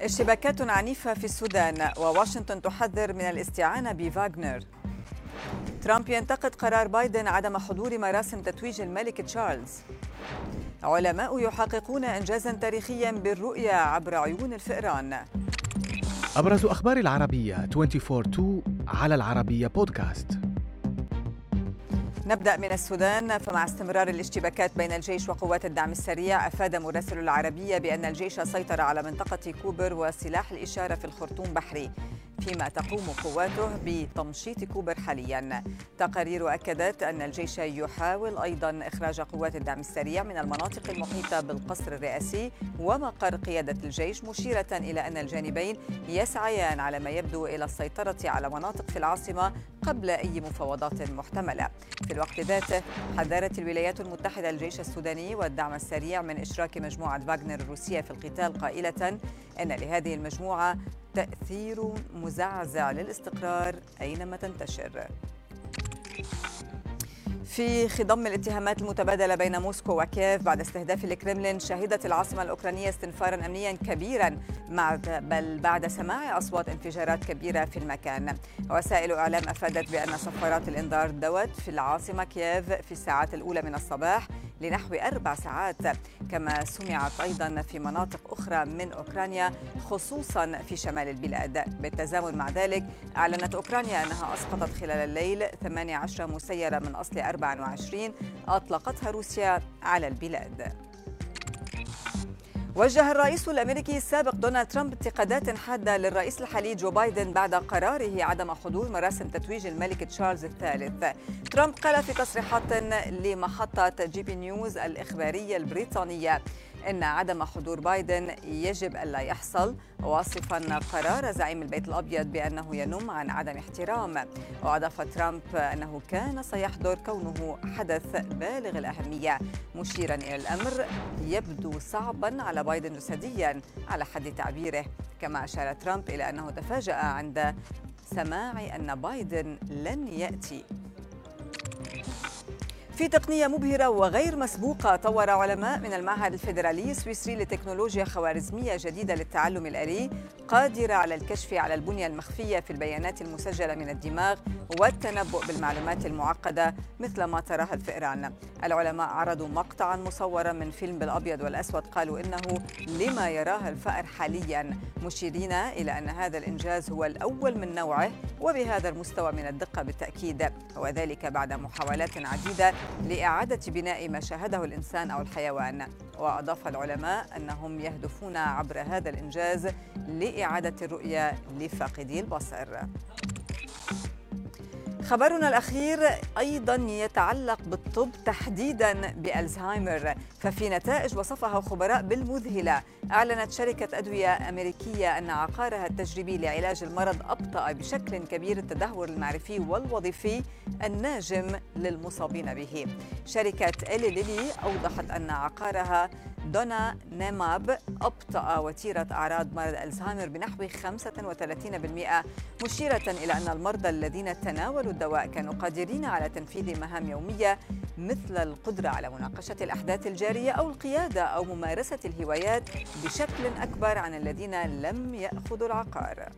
اشتباكات عنيفة في السودان وواشنطن تحذر من الاستعانة بفاغنر. ترامب ينتقد قرار بايدن عدم حضور مراسم تتويج الملك تشارلز. علماء يحققون إنجازا تاريخيا بالرؤية عبر عيون الفئران. أبرز أخبار العربية 24 على العربية بودكاست. نبدأ من السودان فمع استمرار الاشتباكات بين الجيش وقوات الدعم السريع أفاد مراسل العربية بأن الجيش سيطر على منطقة كوبر وسلاح الإشارة في الخرطوم بحري فيما تقوم قواته بتمشيط كوبر حاليا. تقارير أكدت أن الجيش يحاول أيضا إخراج قوات الدعم السريع من المناطق المحيطة بالقصر الرئاسي ومقر قيادة الجيش مشيرة إلى أن الجانبين يسعيان على ما يبدو إلى السيطرة على مناطق في العاصمة قبل أي مفاوضات محتملة. في الوقت ذاته حذرت الولايات المتحدة الجيش السوداني والدعم السريع من إشراك مجموعة فاغنر الروسية في القتال قائلة أن لهذه المجموعة تأثير مزعزع للاستقرار أينما تنتشر. في خضم الاتهامات المتبادلة بين موسكو وكييف بعد استهداف الكرملين شهدت العاصمة الأوكرانية استنفارا أمنيا كبيرا. مع بل بعد سماع أصوات انفجارات كبيرة في المكان. وسائل إعلام أفادت بأن صفارات الإنذار دوت في العاصمة كييف في الساعات الأولى من الصباح لنحو أربع ساعات. كما سمعت أيضا في مناطق أخرى من أوكرانيا خصوصا في شمال البلاد. بالتزامن مع ذلك أعلنت أوكرانيا أنها أسقطت خلال الليل 18 مسيرة من أصل 24 أطلقتها روسيا على البلاد. وجه الرئيس الأمريكي السابق دونالد ترامب انتقادات حادة للرئيس الحالي جو بايدن بعد قراره عدم حضور مراسم تتويج الملك تشارلز الثالث. ترامب قال في تصريحات لمحطة جي بي نيوز الإخبارية البريطانية إن عدم حضور بايدن يجب ألا يحصل واصفا قرار زعيم البيت الأبيض بأنه ينم عن عدم احترام. وأضاف ترامب أنه كان سيحضر كونه حدث بالغ الأهمية. مشيرا إلى الأمر يبدو صعبا على بايدن جسديا على حد تعبيره. كما أشار ترامب إلى أنه تفاجأ عند سماع أن بايدن لن يأتي. في تقنية مبهرة وغير مسبوقة طور علماء من المعهد الفيدرالي السويسري لتكنولوجيا خوارزمية جديدة للتعلم الآلي قادرة على الكشف على البنية المخفية في البيانات المسجلة من الدماغ والتنبؤ بالمعلومات المعقدة مثل ما تراها الفئران. العلماء عرضوا مقطعا مصورا من فيلم بالأبيض والأسود قالوا إنه لما يراه الفأر حاليا. مشيرين إلى أن هذا الإنجاز هو الأول من نوعه وبهذا المستوى من الدقة بالتأكيد. وذلك بعد محاولات عديدة لإعادة بناء ما شاهده الإنسان أو الحيوان. وأضاف العلماء أنهم يهدفون عبر هذا الإنجاز لإعادة الرؤية لفاقدي البصر. خبرنا الأخير أيضا يتعلق بالطب تحديدا بألزهايمر ففي نتائج وصفها خبراء بالمذهلة. أعلنت شركة أدوية أمريكية أن عقارها التجريبي لعلاج المرض أبطأ بشكل كبير التدهور المعرفي والوظيفي الناجم للمصابين به. شركة إلي ليلي أوضحت أن عقارها دونا نيماب أبطأ وتيرة أعراض مرض ألزهايمر بنحو 35% مشيرة إلى أن المرضى الذين تناولوا الدواء كانوا قادرين على تنفيذ مهام يومية مثل القدرة على مناقشة الأحداث الجارية أو القيادة أو ممارسة الهوايات بشكل أكبر عن الذين لم يأخذوا العقار.